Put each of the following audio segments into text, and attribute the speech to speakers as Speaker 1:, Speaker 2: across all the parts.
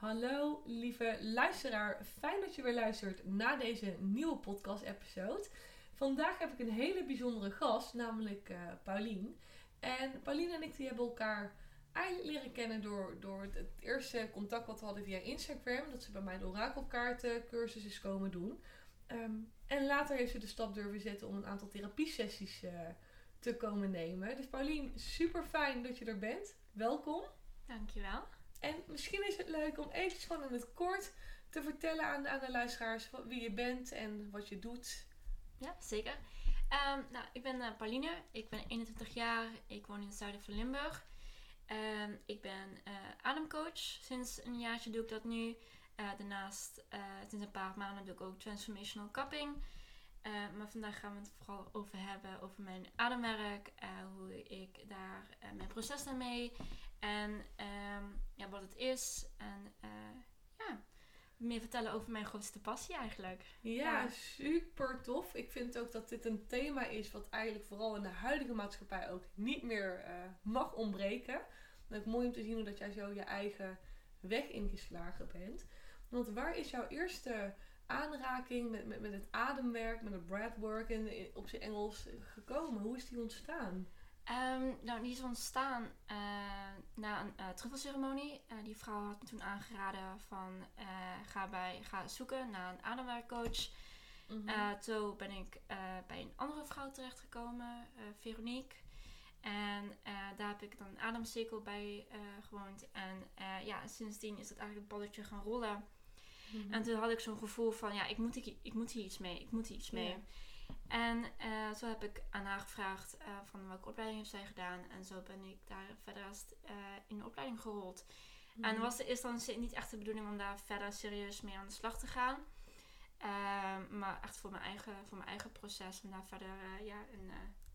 Speaker 1: Hallo lieve luisteraar, fijn dat je weer luistert naar deze nieuwe podcast-episode. Vandaag heb ik een hele bijzondere gast, namelijk uh, Paulien. En Paulien en ik die hebben elkaar eigenlijk leren kennen door, door het, eerste contact wat we hadden via Instagram. Dat ze bij mij de orakelkaarten cursus is komen doen. Ehm, en later heeft ze de stap durven zetten om een aantal therapiesessies uh, te komen nemen. Dus Paulien, super fijn dat je er bent. Welkom.
Speaker 2: Dankjewel.
Speaker 1: En misschien is het leuk om even gewoon in het kort te vertellen aan, aan de luisteraars wie je bent en wat je doet.
Speaker 2: Ja, zeker. Um, nou, ik ben uh, Pauline. Ik ben 21 jaar. Ik woon in het zuiden van Limburg. Um, ik ben uh, ademcoach. Sinds een jaartje doe ik dat nu. Uh, daarnaast, sinds een paar maanden doe ik ook transformational cupping. Maar vandaag gaan we het vooral over hebben over mijn ademwerk. hoe ik daar mijn proces daarmee en um, ja, wat het is. En ja, meer vertellen over mijn grootste passie eigenlijk.
Speaker 1: Ja, super tof. Ik vind ook dat dit een thema is wat eigenlijk vooral in de huidige maatschappij ook niet meer mag ontbreken. Het is mooi om te zien hoe dat jij zo je eigen weg ingeslagen bent. Want waar is jouw eerste aanraking met, met, met het ademwerk, met het breathwork in, op zijn Engels gekomen? Hoe is die ontstaan?
Speaker 2: Um, nou, die is ontstaan uh, na een uh, truffelceremonie. Uh, die vrouw had me toen aangeraden van ga, bij, ga zoeken naar een ademwerkcoach. Mm -hmm. toen ben ik bij een andere vrouw terechtgekomen, Veronique. En daar heb ik dan een ademcirkel bij gewoond. En ja, sindsdien is het eigenlijk een balletje gaan rollen. Mm -hmm. En toen had ik zo'n gevoel van ja, ik moet, ik, ik moet hier iets mee. Ik moet hier iets mee. Yeah. En uh, zo heb ik aan haar gevraagd uh, van welke opleiding heeft zij gedaan. En zo ben ik daar verder uh, in de opleiding gerold. Mm. En was de eerste instantie niet echt de bedoeling om daar verder serieus mee aan de slag te gaan. maar echt voor mijn, eigen, voor mijn eigen proces. Om daar verder ja, een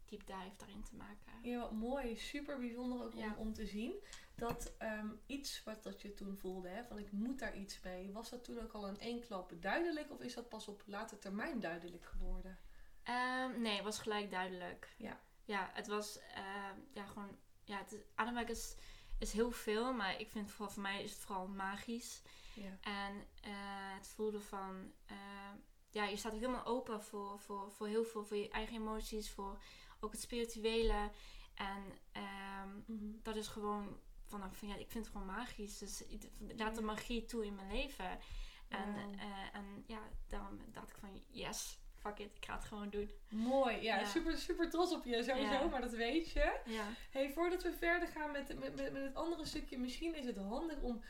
Speaker 2: deep dive daarin te maken.
Speaker 1: Ja, wat mooi. Super bijzonder ook ja. om, om te zien. Dat um, iets wat dat je toen voelde, hè, van ik moet daar iets mee. Was dat toen ook al in één klap duidelijk? Of is dat pas op later termijn duidelijk geworden?
Speaker 2: Um, nee, het was gelijk duidelijk. Ja. Ja, het was uh, ja, gewoon... Ja, het, ademwerk is, is heel veel, maar ik vind vooral voor mij is het vooral magisch. Ja. En uh, het voelde van... Uh, ja, je staat ook helemaal open voor, voor, voor heel veel, voor je eigen emoties, voor ook het spirituele. En um, mm -hmm. dat is gewoon van, van, ja, ik vind het gewoon magisch. Dus laat de magie toe in mijn leven. En, wow. uh, en ja, daarom dacht ik van, yes, fuck it, ik ga het gewoon doen.
Speaker 1: Mooi, ja, ja. Super, super trots op je sowieso, ja. maar dat weet je. Ja. Hey, voordat we verder gaan met, met, met, met het andere stukje, misschien is het handig om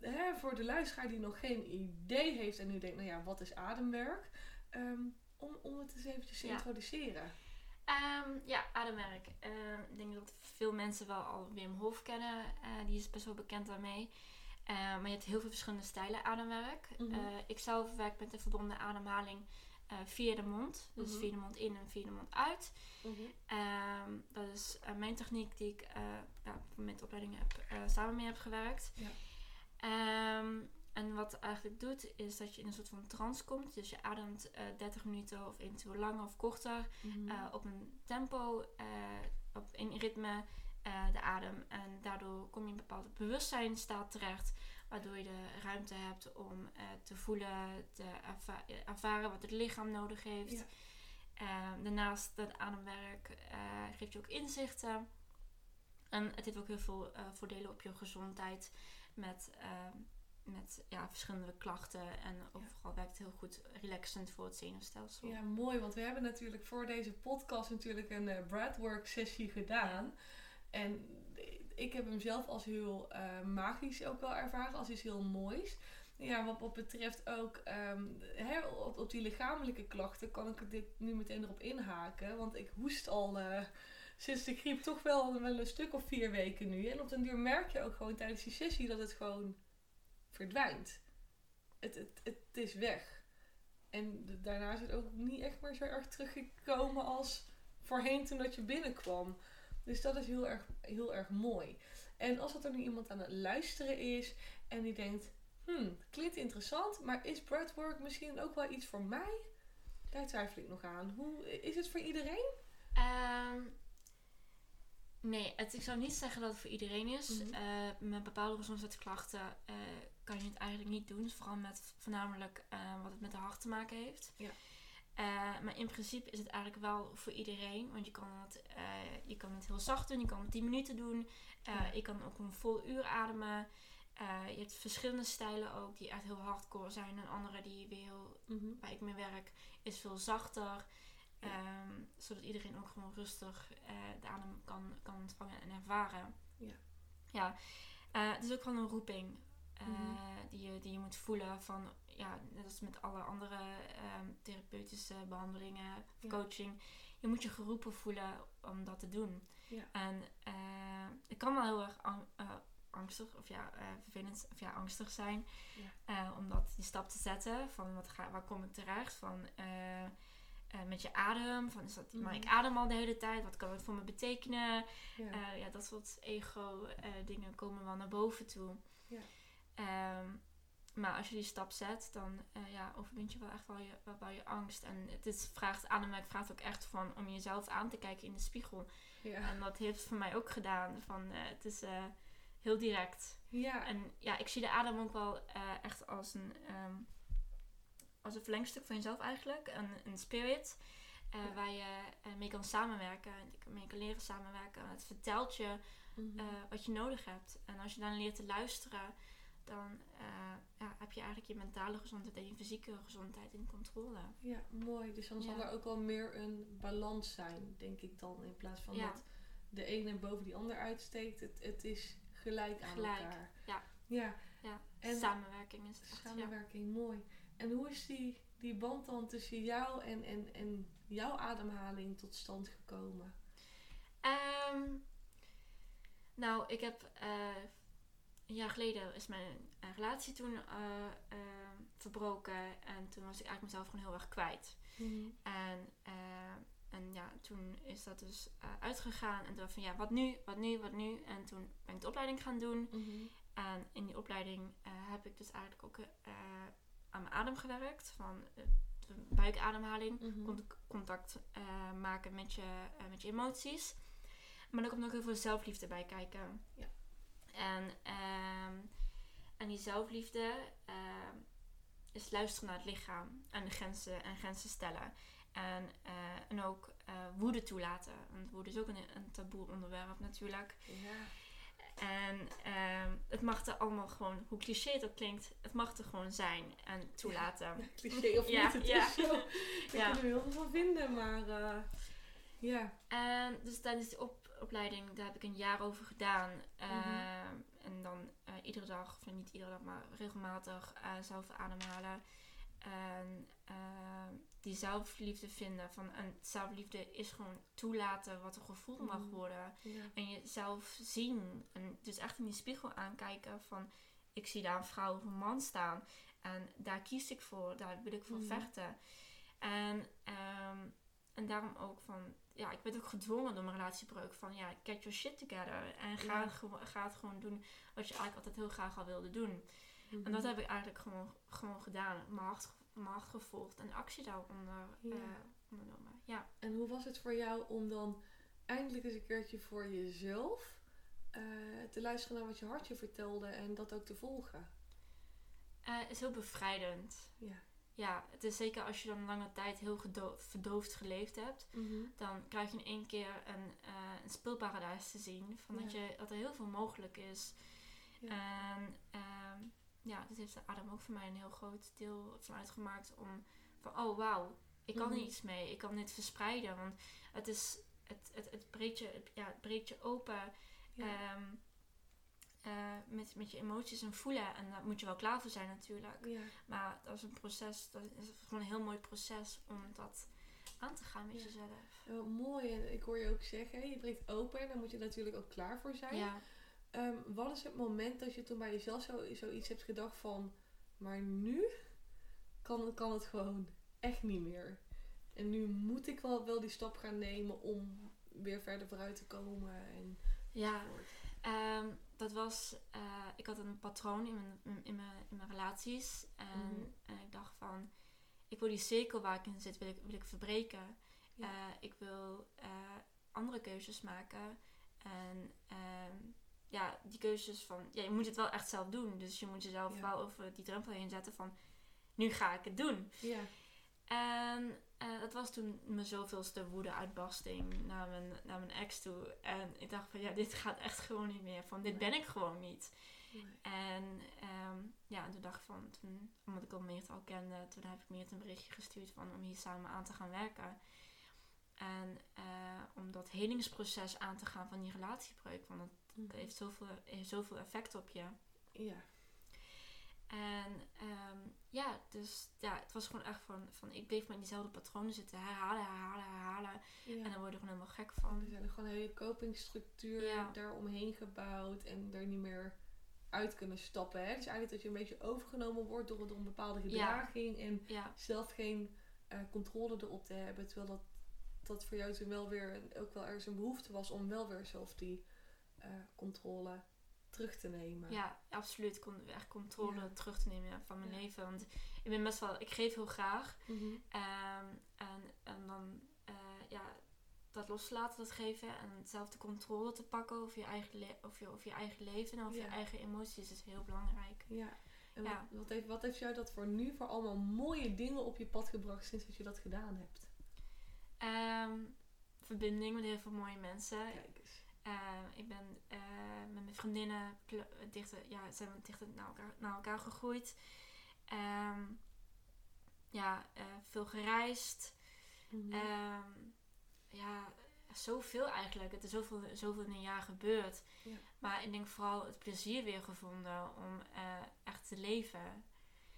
Speaker 1: hè, voor de luisteraar die nog geen idee heeft en nu denkt, nou ja, wat is ademwerk? Um, om, om het eens eventjes te introduceren.
Speaker 2: Um, ja, ademwerk. Uh, ik denk dat veel mensen wel al Wim Hof kennen. Uh, die is best wel bekend daarmee. Uh, maar je hebt heel veel verschillende stijlen ademwerk. Mm -hmm. ik zelf werk met de verbonden ademhaling via de mond. Dus mm -hmm. via de mond in en via de mond uit. Mm -hmm. dat is mijn techniek die ik ja, met opleiding heb, samen mee heb gewerkt. Ja. Um, en wat het eigenlijk doet, is dat je in een soort van trance komt. Dus je ademt uh, 30 minuten of eventueel langer of korter mm -hmm. uh, op een tempo, uh, op een ritme de adem. En daardoor kom je in een bepaalde bewustzijnstaat terecht, waardoor je de ruimte hebt om te voelen, te erva ervaren wat het lichaam nodig heeft. Ja. daarnaast het ademwerk geeft je ook inzichten. En het heeft ook heel veel voordelen op je gezondheid met met ja, verschillende klachten. En overal werkt het heel goed relaxend voor het zenuwstelsel.
Speaker 1: Ja, mooi. Want we hebben natuurlijk voor deze podcast natuurlijk een uh, breathwork sessie gedaan. En ik heb hem zelf als heel uh, magisch ook wel ervaren. Als iets heel moois. Ja, wat, wat betreft ook um, op, op, die lichamelijke klachten kan ik dit nu meteen erop inhaken. Want ik hoest al uh, sinds de griep toch wel, wel een stuk of vier weken nu. En op den duur merk je ook gewoon tijdens die sessie dat het gewoon verdwijnt. Het, het, het is weg. En de, daarna is het ook niet echt meer zo erg teruggekomen als voorheen toen dat je binnenkwam. Dus dat is heel erg, heel erg mooi. En als er nu iemand aan het luisteren is en die denkt, hmm, klinkt interessant, maar is breathwork misschien ook wel iets voor mij? Daar twijfel ik nog aan. Hoe, is het voor iedereen?
Speaker 2: Um, nee, het, ik zou niet zeggen dat het voor iedereen is. Mm -hmm. uh, met bepaalde gezondheidsklachten uh, kan je het eigenlijk niet doen. Vooral met voornamelijk eh, wat het met de hart te maken heeft.
Speaker 1: Ja.
Speaker 2: Eh, maar in principe is het eigenlijk wel voor iedereen. Want je kan het, eh, je kan het heel zacht doen. Je kan het 10 minuten doen.
Speaker 1: Ja.
Speaker 2: Je kan ook een vol uur ademen. Je hebt verschillende stijlen ook die echt heel hardcore zijn. En andere die weer heel,
Speaker 1: Mhm.
Speaker 2: waar ik mee werk, is veel zachter.
Speaker 1: Ja.
Speaker 2: Ehm, zodat iedereen ook gewoon rustig de adem kan, kan ontvangen en ervaren.
Speaker 1: Ja.
Speaker 2: Ja, het is ook gewoon een roeping eh,
Speaker 1: Mhm.
Speaker 2: die, je, die je moet voelen van, ja, net als met alle andere ehm, therapeutische behandelingen,
Speaker 1: Ja.
Speaker 2: coaching. Je moet je geroepen voelen om dat te doen.
Speaker 1: Ja.
Speaker 2: En eh, het kan wel heel erg ang- eh, angstig of ja, eh, vervelend of ja, angstig zijn.
Speaker 1: Ja.
Speaker 2: Eh, om dat die stap te zetten van wat ga, waar kom ik terecht? Van eh, eh, met je adem. Van, is dat, Maar ik
Speaker 1: Mhm.
Speaker 2: adem al de hele tijd. Wat kan het voor me betekenen?
Speaker 1: Ja.
Speaker 2: Eh, ja, dat soort ego-dingen komen wel naar boven toe.
Speaker 1: Ja.
Speaker 2: Ehm, maar als je die stap zet, dan eh, ja, overwint je wel echt wel je, wel, je angst. En het is, vraagt, ademwerk vraagt ook echt van om jezelf aan te kijken in de spiegel.
Speaker 1: ja.
Speaker 2: En dat heeft voor mij ook gedaan. Van, eh, het is eh, heel direct.
Speaker 1: Ja.
Speaker 2: En ja, ik zie de adem ook wel echt als een, ehm, als een verlengstuk van jezelf eigenlijk. Een, een spirit.
Speaker 1: Ja.
Speaker 2: Waar je mee kan samenwerken. En mee kan leren samenwerken. Het vertelt je
Speaker 1: Mhm.
Speaker 2: wat je nodig hebt. En als je dan leert te luisteren, dan eh, ja, heb je eigenlijk je mentale gezondheid en je fysieke gezondheid in controle.
Speaker 1: Ja, mooi. Dus dan zal er ook wel meer een balans zijn, denk ik dan. In plaats van
Speaker 2: Ja.
Speaker 1: dat de ene boven die ander uitsteekt. Het, het is gelijk aan
Speaker 2: Gelijk,
Speaker 1: elkaar.
Speaker 2: ja.
Speaker 1: Ja,
Speaker 2: Ja,
Speaker 1: En-
Speaker 2: samenwerking is het echt.
Speaker 1: Samenwerking, mooi. En hoe is die, die band dan tussen jou en, en, en jouw ademhaling tot stand gekomen?
Speaker 2: Ehm, nou, ik heb eh, een jaar geleden is mijn eh, relatie toen eh, eh, verbroken en toen was ik eigenlijk mezelf gewoon heel erg kwijt. En, eh, en ja, toen is dat dus uitgegaan en toen van ja, wat nu, wat nu, wat nu? En toen ben ik de opleiding gaan doen.
Speaker 1: Mhm.
Speaker 2: En in die opleiding heb ik dus eigenlijk ook aan mijn adem gewerkt. Van de buikademhaling.
Speaker 1: Mhm.
Speaker 2: Cont- Contact maken met je, met je emoties. Maar er komt ook heel veel zelfliefde bij kijken.
Speaker 1: Ja.
Speaker 2: En, ehm, en die zelfliefde ehm, is luisteren naar het lichaam. En de grenzen, en grenzen stellen. En, eh, en ook eh, woede toelaten. Want woede is ook een, een taboe onderwerp natuurlijk.
Speaker 1: Ja.
Speaker 2: En ehm, het mag er allemaal gewoon, hoe cliché dat klinkt, het mag er gewoon zijn en toelaten.
Speaker 1: Ja, cliché of
Speaker 2: Ja,
Speaker 1: niet, het
Speaker 2: ja.
Speaker 1: is zo. Ik
Speaker 2: Ja.
Speaker 1: kan er heel veel van vinden, maar eh, ja.
Speaker 2: En dus tijdens die op, opleiding, daar heb ik een jaar over gedaan.
Speaker 1: Mhm.
Speaker 2: Ehm, En dan eh, iedere dag, of niet iedere dag, maar regelmatig eh, zelf ademhalen. En ehm, die zelfliefde vinden. Van, en zelfliefde is gewoon toelaten wat er gevoeld mag
Speaker 1: Mhm.
Speaker 2: worden.
Speaker 1: ja.
Speaker 2: En jezelf zien. En dus echt in die spiegel aankijken van... Ik zie daar een vrouw of een man staan. En daar kies ik voor. Daar wil ik voor
Speaker 1: Mhm.
Speaker 2: vechten. En, ehm, en daarom ook van... Ja, ik werd ook gedwongen door mijn relatiebreuk. Van ja, get your shit together. En ga,
Speaker 1: Ja.
Speaker 2: het, gewoon, ga het gewoon doen wat je eigenlijk altijd heel graag al wilde doen.
Speaker 1: Mhm.
Speaker 2: En dat heb ik eigenlijk gewoon, gewoon gedaan. Mijn hart, mijn hart gevolgd. En actie daaronder
Speaker 1: Ja.
Speaker 2: eh, ondernomen. Ja.
Speaker 1: En hoe was het voor jou om dan eindelijk eens een keertje voor jezelf eh, te luisteren naar wat je hartje vertelde en dat ook te volgen?
Speaker 2: Eh, is heel bevrijdend.
Speaker 1: Ja.
Speaker 2: Ja, het is zeker als je dan lange tijd heel verdoofd geleefd hebt, dan krijg je in één keer een, eh een speelparadijs te zien. Van dat, je, dat er heel veel mogelijk is.
Speaker 1: Ja.
Speaker 2: En ehm, ja, dit heeft de adem ook voor mij een heel groot deel van uitgemaakt. Om van, oh wauw, ik kan
Speaker 1: Mhm.
Speaker 2: er iets mee. Ik kan dit verspreiden. Want het is, het, het, het, breekt, je, het, ja, het breekt je open.
Speaker 1: Ja.
Speaker 2: ehm, eh, met, met je emoties en voelen. En daar moet je wel klaar voor zijn natuurlijk.
Speaker 1: ja.
Speaker 2: Maar dat is een proces, dat is gewoon een heel mooi proces om dat aan te gaan met
Speaker 1: Ja.
Speaker 2: jezelf.
Speaker 1: Ja, mooi. En ik hoor je ook zeggen, je breekt open en daar moet je natuurlijk ook klaar voor zijn.
Speaker 2: Ja.
Speaker 1: Ehm, wat is het moment dat je toen bij jezelf zo, zoiets hebt gedacht van, maar nu kan, kan het gewoon echt niet meer. En nu moet ik wel, wel die stap gaan nemen om weer verder vooruit te komen. En
Speaker 2: ja. Dat was, eh, ik had een patroon in mijn, in mijn, in mijn relaties. En,
Speaker 1: Mhm.
Speaker 2: en ik dacht van, ik wil die cirkel waar ik in zit, wil ik, wil ik verbreken.
Speaker 1: Ja.
Speaker 2: Eh, ik wil eh, andere keuzes maken. En ehm, ja, die keuzes van, ja, je moet het wel echt zelf doen. Dus je moet jezelf
Speaker 1: Ja.
Speaker 2: wel over die drempel heen zetten van, nu ga ik het doen.
Speaker 1: Ja.
Speaker 2: En eh, dat was toen mijn zoveelste woede-uitbarsting naar mijn, naar mijn ex toe. En ik dacht van, ja, dit gaat echt gewoon niet meer. Van, dit ben ik gewoon niet.
Speaker 1: Nee.
Speaker 2: En ehm, ja, en toen dacht ik van, toen, omdat ik al Meert al kende, toen heb ik Meert een berichtje gestuurd van om hier samen aan te gaan werken. En eh, om dat helingsproces aan te gaan van die relatiebreuk. Want het
Speaker 1: Mhm.
Speaker 2: heeft zoveel, heeft zoveel effect op je.
Speaker 1: Ja.
Speaker 2: En ehm, ja, dus ja, het was gewoon echt van, van ik bleef maar in diezelfde patronen zitten. Herhalen, herhalen, herhalen.
Speaker 1: ja.
Speaker 2: En dan word je er gewoon helemaal gek van.
Speaker 1: er zijn er gewoon een hele copingstructuur
Speaker 2: Ja.
Speaker 1: daaromheen gebouwd en er niet meer uit kunnen stappen. Hè? Dus eigenlijk dat je een beetje overgenomen wordt door, door een bepaalde gedraging en zelf geen eh, controle erop te hebben. Terwijl dat, dat voor jou toen wel weer ook wel ergens een behoefte was om wel weer zelf die eh, controle terug te nemen.
Speaker 2: ja, absoluut. Kon echt controle
Speaker 1: Ja.
Speaker 2: terug te nemen van mijn
Speaker 1: Ja.
Speaker 2: leven. Want ik ben best wel, ik geef heel graag.
Speaker 1: Mhm.
Speaker 2: Ehm, en, en dan eh, ja, dat loslaten, dat geven. En zelf de controle te pakken over je eigen, le- over je, over je eigen leven en over
Speaker 1: Ja.
Speaker 2: je eigen emoties is heel belangrijk.
Speaker 1: Ja. En. Wat, wat, heeft, wat heeft jou dat voor nu voor allemaal mooie dingen op je pad gebracht sinds dat je dat gedaan hebt?
Speaker 2: Ehm, verbinding met heel veel mooie mensen.
Speaker 1: Kijk
Speaker 2: ik ben eh, met mijn vriendinnen dichter, ja, zijn we dichter naar elkaar, naar elkaar gegroeid. Ehm, ja, eh, veel gereisd.
Speaker 1: Mhm.
Speaker 2: Ehm, ja, zoveel eigenlijk. Het is zoveel, zoveel in een jaar gebeurd.
Speaker 1: Ja.
Speaker 2: Maar ik denk vooral het plezier weer gevonden om eh, echt te leven.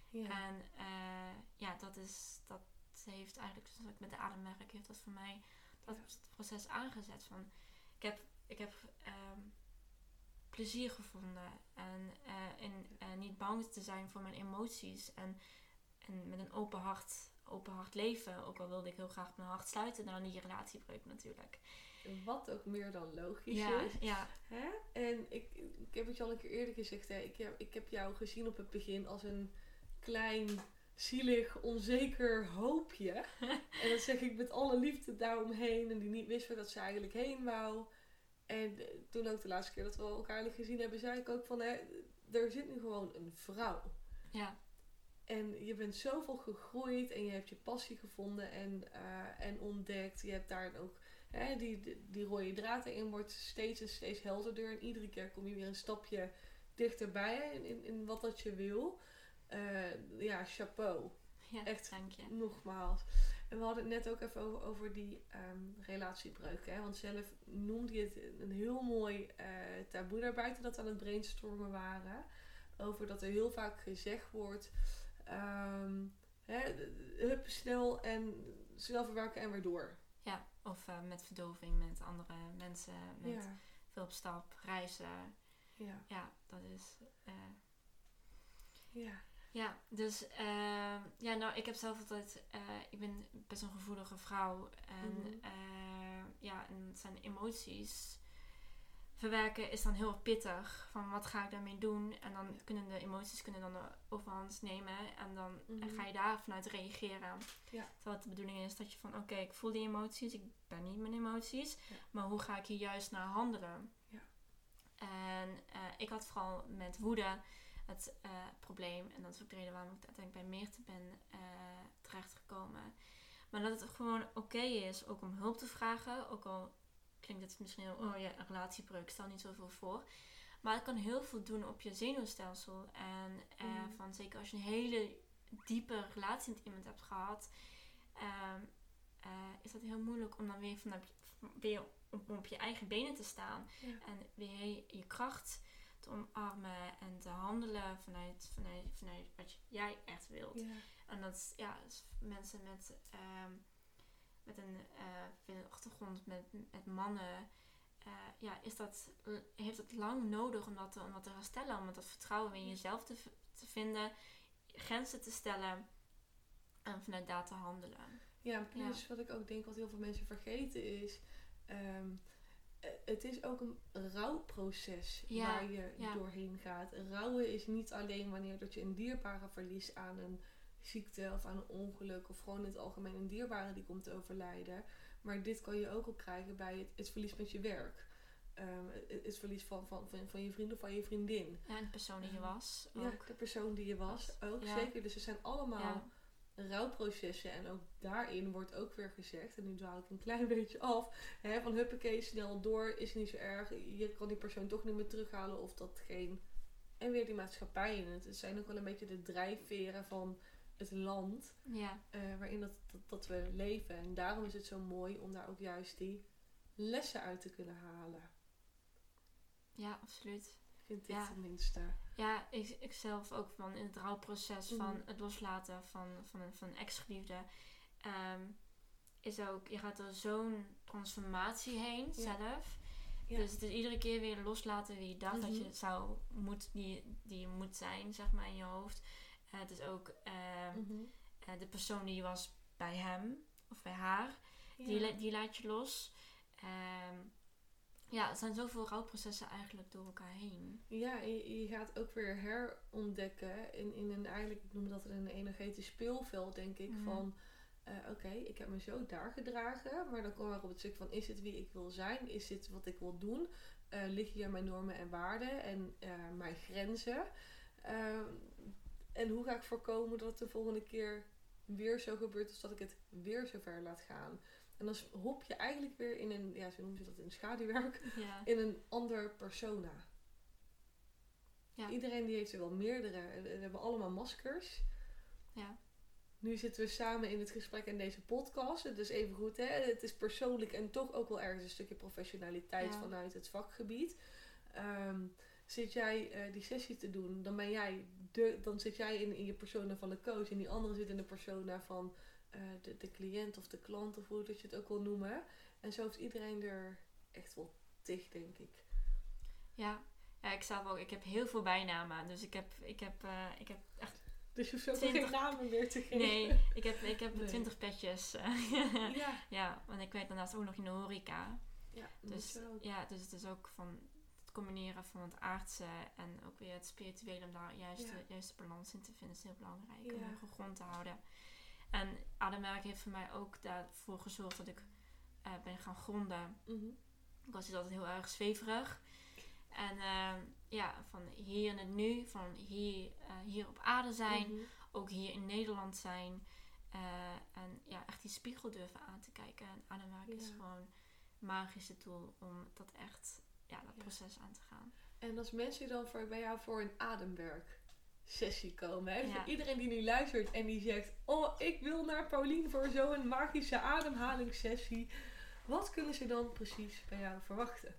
Speaker 1: ja.
Speaker 2: En eh, ja, dat is, dat heeft eigenlijk, zoals ik met de ademwerk, heeft dat voor mij dat
Speaker 1: Ja.
Speaker 2: proces aangezet van, ik heb, ik heb ehm, plezier gevonden en eh, in, eh, niet bang te zijn voor mijn emoties en, en met een open hart, open hart leven, ook al wilde ik heel graag mijn hart sluiten dan die relatiebreuk natuurlijk.
Speaker 1: Wat ook meer dan logisch
Speaker 2: Ja,
Speaker 1: is.
Speaker 2: ja,
Speaker 1: Hè? En ik, ik heb het je al een keer eerder gezegd. Hè? Ik, heb, ik heb jou gezien op het begin als een klein, zielig, onzeker hoopje. en dat zeg ik met alle liefde daaromheen. En die niet wist waar dat ze eigenlijk heen wou. En toen ook de laatste keer dat we elkaar gezien hebben, zei ik ook van... Hè, er zit nu gewoon een vrouw.
Speaker 2: ja,
Speaker 1: En je bent zoveel gegroeid en je hebt je passie gevonden en, eh, en ontdekt. Je hebt daar ook hè, die, die, rode draad erin wordt steeds en steeds helderder. En iedere keer kom je weer een stapje dichterbij in, in, in wat dat je wil. Eh, ja, chapeau.
Speaker 2: ja,
Speaker 1: Echt.
Speaker 2: dank je.
Speaker 1: Nogmaals. En we hadden het net ook even over, over die ehm, relatiebreuk. Hè? Want zelf noemde je het een heel mooi eh, taboe daarbuiten dat we aan het brainstormen waren. Over dat er heel vaak gezegd wordt. ehm, hè, hup, snel en snel verwerken en weer door.
Speaker 2: Ja, of eh, met verdoving met andere mensen, met
Speaker 1: Ja,
Speaker 2: veel op stap, reizen.
Speaker 1: ja,
Speaker 2: Ja, dat is. eh,
Speaker 1: ja.
Speaker 2: Ja, dus ehm, ja, nou, ik heb zelf altijd. eh, ik ben best een gevoelige vrouw. En
Speaker 1: Mhm.
Speaker 2: eh, ja, en zijn emoties verwerken is dan heel pittig. Van wat ga ik daarmee doen? En dan kunnen de emoties kunnen dan de overhand nemen. En dan
Speaker 1: Mhm.
Speaker 2: ga je daar vanuit reageren.
Speaker 1: Ja.
Speaker 2: Terwijl het de bedoeling is dat je van oké, ik voel die emoties, ik ben niet mijn emoties.
Speaker 1: Ja.
Speaker 2: Maar hoe ga ik hier juist naar handelen?
Speaker 1: Ja.
Speaker 2: En eh, ik had vooral met woede het eh, probleem. En dat is ook de reden waarom ik uiteindelijk bij Meerte ben eh, terechtgekomen. Maar dat het gewoon oké is ook om hulp te vragen. Ook al klinkt het misschien heel, oh ja, een relatiebreuk, stel niet zoveel voor. Maar het kan heel veel doen op je zenuwstelsel. En eh,
Speaker 1: Mhm.
Speaker 2: van zeker als je een hele diepe relatie met iemand hebt gehad, ehm, eh, is dat heel moeilijk om dan weer, vanuit, weer op, op je eigen benen te staan.
Speaker 1: Ja.
Speaker 2: En weer je kracht te omarmen en te handelen vanuit, vanuit, vanuit wat jij echt wilt. En dat is, ja, mensen met, ehm, met een eh, achtergrond, met, met mannen, eh, ja, is dat, heeft het lang nodig om dat, te, om dat te herstellen. Om dat vertrouwen in jezelf te, te vinden, grenzen te stellen en vanuit daar te handelen.
Speaker 1: Ja, en plus wat ik ook denk wat heel veel mensen vergeten is. ehm, eh, het is ook een rouwproces
Speaker 2: Ja,
Speaker 1: waar je
Speaker 2: ja.
Speaker 1: doorheen gaat. Rouwen is niet alleen wanneer dat je een dierbare verliest aan een ziekte of aan een ongeluk of gewoon in het algemeen een dierbare die komt te overlijden. Maar dit kan je ook al krijgen bij het, het verlies met je werk. ehm, het, het verlies van, van, van, van je vriend of van je vriendin.
Speaker 2: Ja, en de persoon die je
Speaker 1: Ehm,
Speaker 2: was.
Speaker 1: Ja,
Speaker 2: Ook.
Speaker 1: de persoon die je was ook,
Speaker 2: Ja.
Speaker 1: zeker. Dus er zijn allemaal
Speaker 2: Ja.
Speaker 1: Rouwprocessen. En ook daarin wordt ook weer gezegd, en nu dwaal ik een klein beetje af, hè, van huppakee, snel door, is niet zo erg. Je kan die persoon toch niet meer terughalen of datgene. En weer die maatschappij in het. Het zijn ook wel een beetje de drijfveren van het land
Speaker 2: Ja,
Speaker 1: eh, waarin dat, dat, dat we leven. En daarom is het zo mooi om daar ook juist die lessen uit te kunnen halen.
Speaker 2: ja, absoluut.
Speaker 1: Vind ik
Speaker 2: Ja.
Speaker 1: tenminste.
Speaker 2: Ja, ik, ik zelf ook van in het rouwproces van
Speaker 1: Mhm.
Speaker 2: het loslaten van, van, een, van een ex-geliefde. ehm, is ook, je gaat er zo'n transformatie heen
Speaker 1: Ja.
Speaker 2: zelf.
Speaker 1: Ja.
Speaker 2: Dus het is iedere keer weer loslaten wie je dacht dat
Speaker 1: Mhm.
Speaker 2: je het zou moet, die, die je moet zijn, zeg maar, in je hoofd. Eh, het is ook ehm,
Speaker 1: Mhm.
Speaker 2: eh, de persoon die je was bij hem of bij haar. Die,
Speaker 1: Ja.
Speaker 2: die laat je los. Ja, er zijn zoveel rouwprocessen eigenlijk door elkaar heen.
Speaker 1: Ja, je, je gaat ook weer herontdekken in, in een eigenlijk, ik noem dat een energetisch speelveld, denk ik.
Speaker 2: Mhm.
Speaker 1: Van eh, oké, ik heb me zo daar gedragen, maar dan komen we op het stuk van: is het wie ik wil zijn? Is dit wat ik wil doen? Eh liggen hier mijn normen en waarden en eh, mijn grenzen? Ehm, en hoe ga ik voorkomen dat het de volgende keer weer zo gebeurt, als dat ik het weer zo ver laat gaan? En dan hop je eigenlijk weer in een, ja, zo noemen ze dat in schaduwwerk,
Speaker 2: Ja,
Speaker 1: in een ander persona.
Speaker 2: Ja.
Speaker 1: Iedereen die heeft er wel meerdere. We hebben allemaal maskers.
Speaker 2: ja,
Speaker 1: Nu zitten we samen in het gesprek in deze podcast. Het is even goed, hè? Het is persoonlijk en toch ook wel ergens een stukje professionaliteit
Speaker 2: Ja.
Speaker 1: vanuit het vakgebied. Ehm, zit jij eh, die sessie te doen, dan ben jij de, dan zit jij in, in je persona van de coach en die andere zit in de persona van eh, de, de cliënt of de klant of hoe dat je het ook wil noemen. En zo heeft iedereen er echt wel tig, denk ik.
Speaker 2: ja. Ja, ik zelf ook. Ik heb heel veel bijnamen. Dus ik heb, ik heb, eh, ik heb echt...
Speaker 1: Dus je hoeft ook
Speaker 2: Twintig.
Speaker 1: geen namen meer te geven.
Speaker 2: Nee, ik heb, ik heb
Speaker 1: Nee.
Speaker 2: twintig petjes.
Speaker 1: Ja.
Speaker 2: ja, want ik werk daarnaast ook nog in de horeca.
Speaker 1: Ja,
Speaker 2: Dus, ja, dus het is ook van het combineren van het aardse en ook weer het spirituele om daar juist
Speaker 1: Ja.
Speaker 2: de juiste balans in te vinden is heel belangrijk
Speaker 1: Ja.
Speaker 2: om gegrond te houden. En ademwerk heeft voor mij ook daarvoor gezorgd dat ik eh, ben gaan gronden.
Speaker 1: Mhm.
Speaker 2: Ik was dus altijd heel erg zweverig. En eh, ja, van hier in het nu, van hier, eh, hier op aarde zijn,
Speaker 1: Mhm.
Speaker 2: ook hier in Nederland zijn. en ja, echt die spiegel durven aan te kijken. En ademwerk is gewoon een magische tool om dat echt, ja, dat
Speaker 1: Ja.
Speaker 2: proces aan te gaan.
Speaker 1: En als mensen dan voor, bij jou voor een ademwerk sessie komen. Hè?
Speaker 2: Ja.
Speaker 1: Voor iedereen die nu luistert en die zegt... Oh, ik wil naar Paulien voor zo'n magische ademhalingssessie. Wat kunnen ze dan precies bij jou verwachten?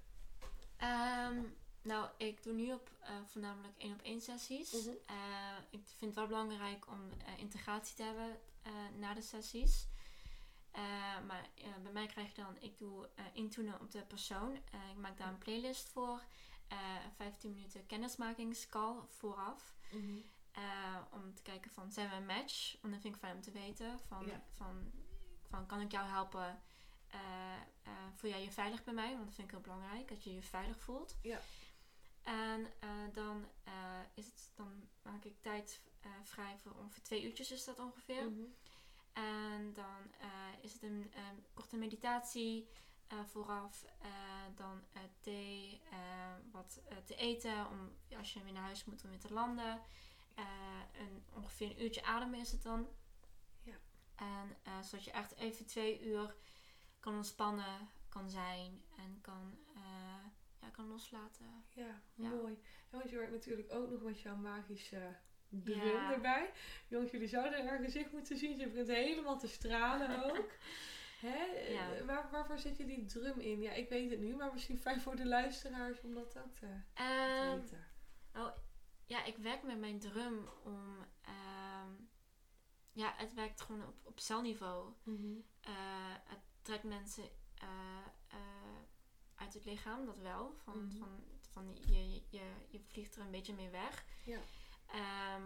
Speaker 2: Ehm, nou, ik doe nu op eh, voornamelijk één op één sessies.
Speaker 1: Mhm.
Speaker 2: Eh, ik vind het wel belangrijk om eh, integratie te hebben na de sessies. Maar bij mij krijg je dan, ik doe intunen op de persoon. Ik maak daar een playlist voor. Eh 15 minuten kennismakingscall vooraf. Eh, om te kijken van, zijn we een match? Want dat vind ik fijn om te weten. Van,
Speaker 1: Ja.
Speaker 2: van, van kan ik jou helpen? Eh, voel jij je veilig bij mij? Want dat vind ik heel belangrijk, dat je je veilig voelt.
Speaker 1: Ja.
Speaker 2: En dan, is het, dan maak ik tijd vrij voor ongeveer twee uurtjes is dat ongeveer.
Speaker 1: Mhm.
Speaker 2: En dan is het een, eh, korte meditatie eh, vooraf. eh, dan eh, thee, wat te eten om, als je weer naar huis moet om weer te landen. Een, ongeveer een uurtje ademen is het dan.
Speaker 1: Ja.
Speaker 2: En zodat je echt even twee uur kan ontspannen, kan zijn en kan, ja, kan loslaten.
Speaker 1: Ja,
Speaker 2: Ja.
Speaker 1: mooi. Ja, want je werkt natuurlijk ook nog met jouw magische
Speaker 2: Ja.
Speaker 1: erbij. Jongens, jullie zouden haar gezicht moeten zien. Ze begint helemaal te stralen ook. Hè?
Speaker 2: Ja.
Speaker 1: Eh, Waar, waarvoor die drum in? Ja, ik weet het nu, maar misschien fijn voor de luisteraars om dat ook te,
Speaker 2: Ehm,
Speaker 1: weten.
Speaker 2: ja, ik werk met mijn drum om. ehm, ja, het werkt gewoon op, op celniveau.
Speaker 1: Mhm.
Speaker 2: Eh, het trekt mensen eh, uit het lichaam, dat wel. Van,
Speaker 1: Mhm.
Speaker 2: van, van je, je, je vliegt er een beetje mee weg.
Speaker 1: Ja.
Speaker 2: Ehm,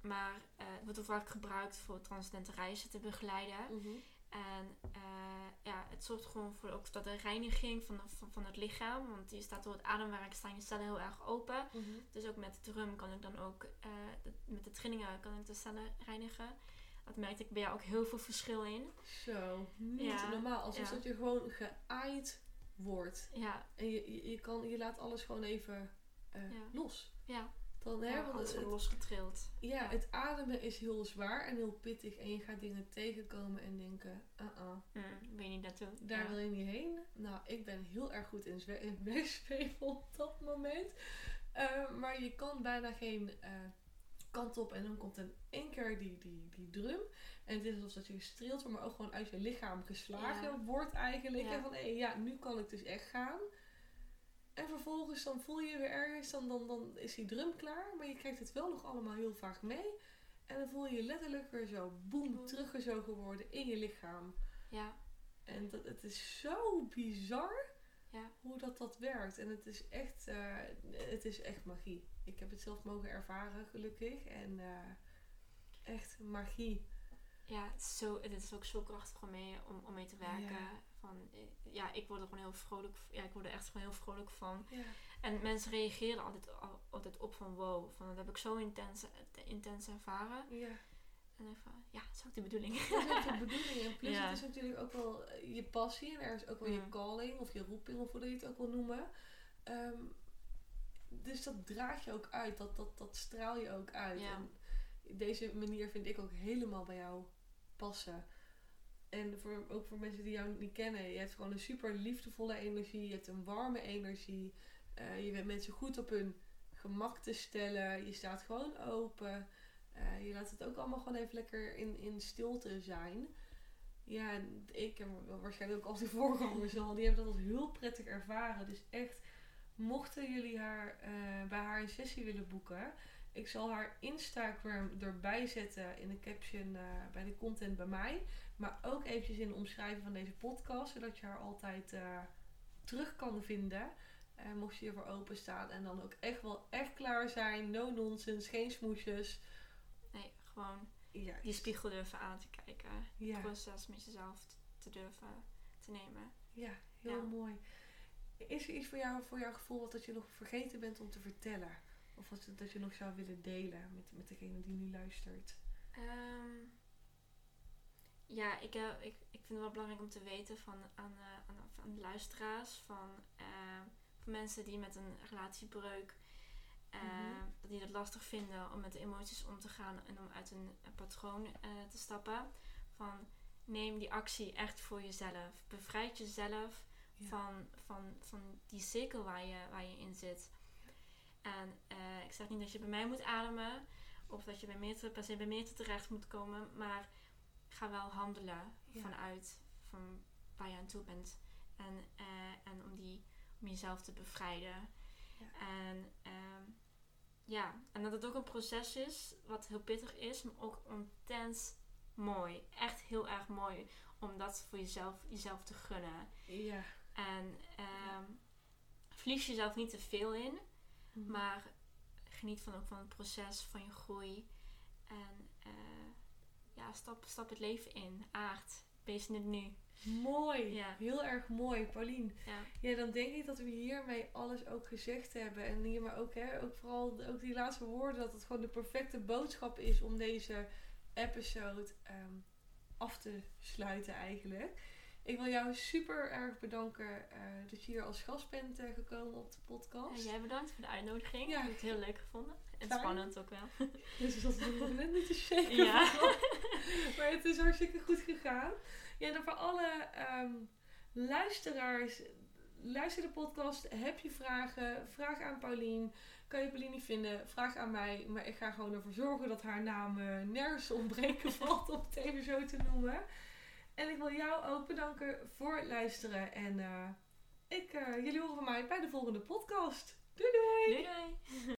Speaker 2: maar het wordt ook vaak gebruikt voor transcendente reizen te begeleiden.
Speaker 1: Mhm.
Speaker 2: En eh, ja, het zorgt gewoon voor ook dat de reiniging van, van, van het lichaam. Want je staat door het ademwerk staan je cellen heel erg open.
Speaker 1: Mhm.
Speaker 2: Dus ook met de drum kan ik dan ook, eh, de- met de trillingen kan ik de cellen reinigen. Dat merkte ik bij jou ook heel veel verschil in.
Speaker 1: Zo, niet
Speaker 2: Ja,
Speaker 1: normaal. Alsof
Speaker 2: ja.
Speaker 1: dat je gewoon geaaid wordt.
Speaker 2: Ja,
Speaker 1: En je, je, je kan, je laat alles gewoon even eh,
Speaker 2: Ja.
Speaker 1: los.
Speaker 2: ja.
Speaker 1: Dan, hè,
Speaker 2: ja
Speaker 1: want het,
Speaker 2: wordt losgetrild.
Speaker 1: ja,
Speaker 2: ja.
Speaker 1: het ademen is heel zwaar en heel pittig. En je gaat dingen tegenkomen en denken, uh-uh,
Speaker 2: Mm, ben je niet naartoe?
Speaker 1: daar
Speaker 2: ja.
Speaker 1: wil je niet heen. Nou, ik ben heel erg goed in, zwe- in op dat moment. Eh, maar je kan bijna geen eh, kant op. En dan komt in één keer die, die, die drum. En het is alsof dat je gestreeld wordt, maar ook gewoon uit je lichaam geslagen wordt eigenlijk. En van, hé, ja, nu kan ik dus echt gaan. En vervolgens dan voel je weer ergens, dan, dan, dan is die drum klaar. Maar je krijgt het wel nog allemaal heel vaak mee. En dan voel je je letterlijk weer zo boem
Speaker 2: Boem.
Speaker 1: teruggezogen worden in je lichaam.
Speaker 2: Ja,
Speaker 1: En dat, het is zo bizar
Speaker 2: Ja.
Speaker 1: hoe dat, dat werkt. En het is, echt, eh, het is echt magie. Ik heb het zelf mogen ervaren, gelukkig. En eh, echt magie.
Speaker 2: ja het, is zo, het is ook zo krachtig om mee, om, om mee te werken.
Speaker 1: Ja.
Speaker 2: Van, eh, ja, ik word er gewoon heel vrolijk ja, ik word er echt gewoon heel vrolijk van.
Speaker 1: Ja.
Speaker 2: En mensen reageren altijd, al- altijd op van wow, van dat heb ik zo intens, intens ervaren.
Speaker 1: ja.
Speaker 2: En dan van, ja, dat is ook de bedoeling.
Speaker 1: Dat is ook de bedoeling. En plus,
Speaker 2: Ja.
Speaker 1: het is natuurlijk ook wel eh, je passie. En ergens ook wel je
Speaker 2: Mm.
Speaker 1: calling of je roeping, of hoe je het ook wil noemen. Ehm, dus dat draag je ook uit. Dat, dat, dat straal je ook uit.
Speaker 2: Ja.
Speaker 1: En deze manier vind ik ook helemaal bij jou passen. En voor, ook voor mensen die jou niet kennen. Je hebt gewoon een super liefdevolle energie. Je hebt een warme energie. Eh, je bent mensen goed op hun gemak te stellen. Je staat gewoon open. Eh, je laat het ook allemaal gewoon even lekker in, in stilte zijn. Ja, ik en waarschijnlijk ook al die voorgangers al, die hebben dat als heel prettig ervaren. Dus echt, mochten jullie haar eh, bij haar een sessie willen boeken, ik zal haar Instagram erbij zetten in de caption bij de content bij mij. Maar ook eventjes in de omschrijving van deze podcast, zodat je haar altijd eh, terug kan vinden. Eh, mocht je hiervoor openstaan en dan ook echt wel echt klaar zijn. No nonsense, geen smoesjes.
Speaker 2: Nee, gewoon die spiegel durven aan te kijken.
Speaker 1: ja.
Speaker 2: Het proces met jezelf te durven te nemen.
Speaker 1: Ja, heel
Speaker 2: Ja.
Speaker 1: mooi. Is er iets voor jou, voor jouw gevoel wat dat je nog vergeten bent om te vertellen? Of wat dat je nog zou willen delen met, met degene die nu luistert?
Speaker 2: Ehm, ja, ik, eh, ik, ik vind het wel belangrijk om te weten van, aan, eh, aan, luisteraars, van, eh, van mensen die met een relatiebreuk, dat die het lastig vinden om met de emoties om te gaan en om uit een, een patroon te stappen. Van neem die actie echt voor jezelf. Bevrijd jezelf
Speaker 1: Ja.
Speaker 2: van, van, van die cirkel waar je, waar je in zit. En ik zeg niet dat je bij mij moet ademen. Of dat je bij Meerte, per se bij Meerte terecht moet komen. Maar ga wel handelen
Speaker 1: Ja.
Speaker 2: vanuit van waar je aan toe bent. En, eh, en om, die, om jezelf te bevrijden.
Speaker 1: Ja.
Speaker 2: En ehm, ja, en dat het ook een proces is wat heel pittig is, maar ook intens mooi. Echt heel erg mooi om dat voor jezelf, jezelf te gunnen.
Speaker 1: Ja.
Speaker 2: En verlies jezelf niet te veel in,
Speaker 1: Mhm.
Speaker 2: maar geniet van ook van het proces, van je groei. En eh, ja, stap, stap het leven in. Aard, wees in het nu.
Speaker 1: Mooi.
Speaker 2: Ja.
Speaker 1: Heel erg mooi, Paulien.
Speaker 2: Ja,
Speaker 1: Ja, dan denk ik dat we hiermee alles ook gezegd hebben. En hier maar ook, hè, ook vooral ook die laatste woorden, dat het gewoon de perfecte boodschap is om deze episode ehm, af te sluiten eigenlijk. Ik wil jou super erg bedanken eh, dat je hier als gast bent eh, gekomen op de podcast.
Speaker 2: en jij bedankt voor de uitnodiging.
Speaker 1: Ja.
Speaker 2: Ik heb het heel leuk gevonden. En
Speaker 1: Fijn.
Speaker 2: spannend ook wel.
Speaker 1: Dus dat is nog net niet te shaken.
Speaker 2: Ja.
Speaker 1: maar het is hartstikke goed gegaan. Ja, en voor alle ehm, luisteraars, luister de podcast. Heb je vragen? Vraag aan Paulien. Kan je Paulien niet vinden? Vraag aan mij. Maar ik ga gewoon ervoor zorgen dat haar naam eh, nergens ontbreken valt om het even zo te noemen. En ik wil jou ook bedanken voor het luisteren. En eh, ik, eh, jullie horen van mij bij de volgende podcast. Doei doei!
Speaker 2: Doei doei!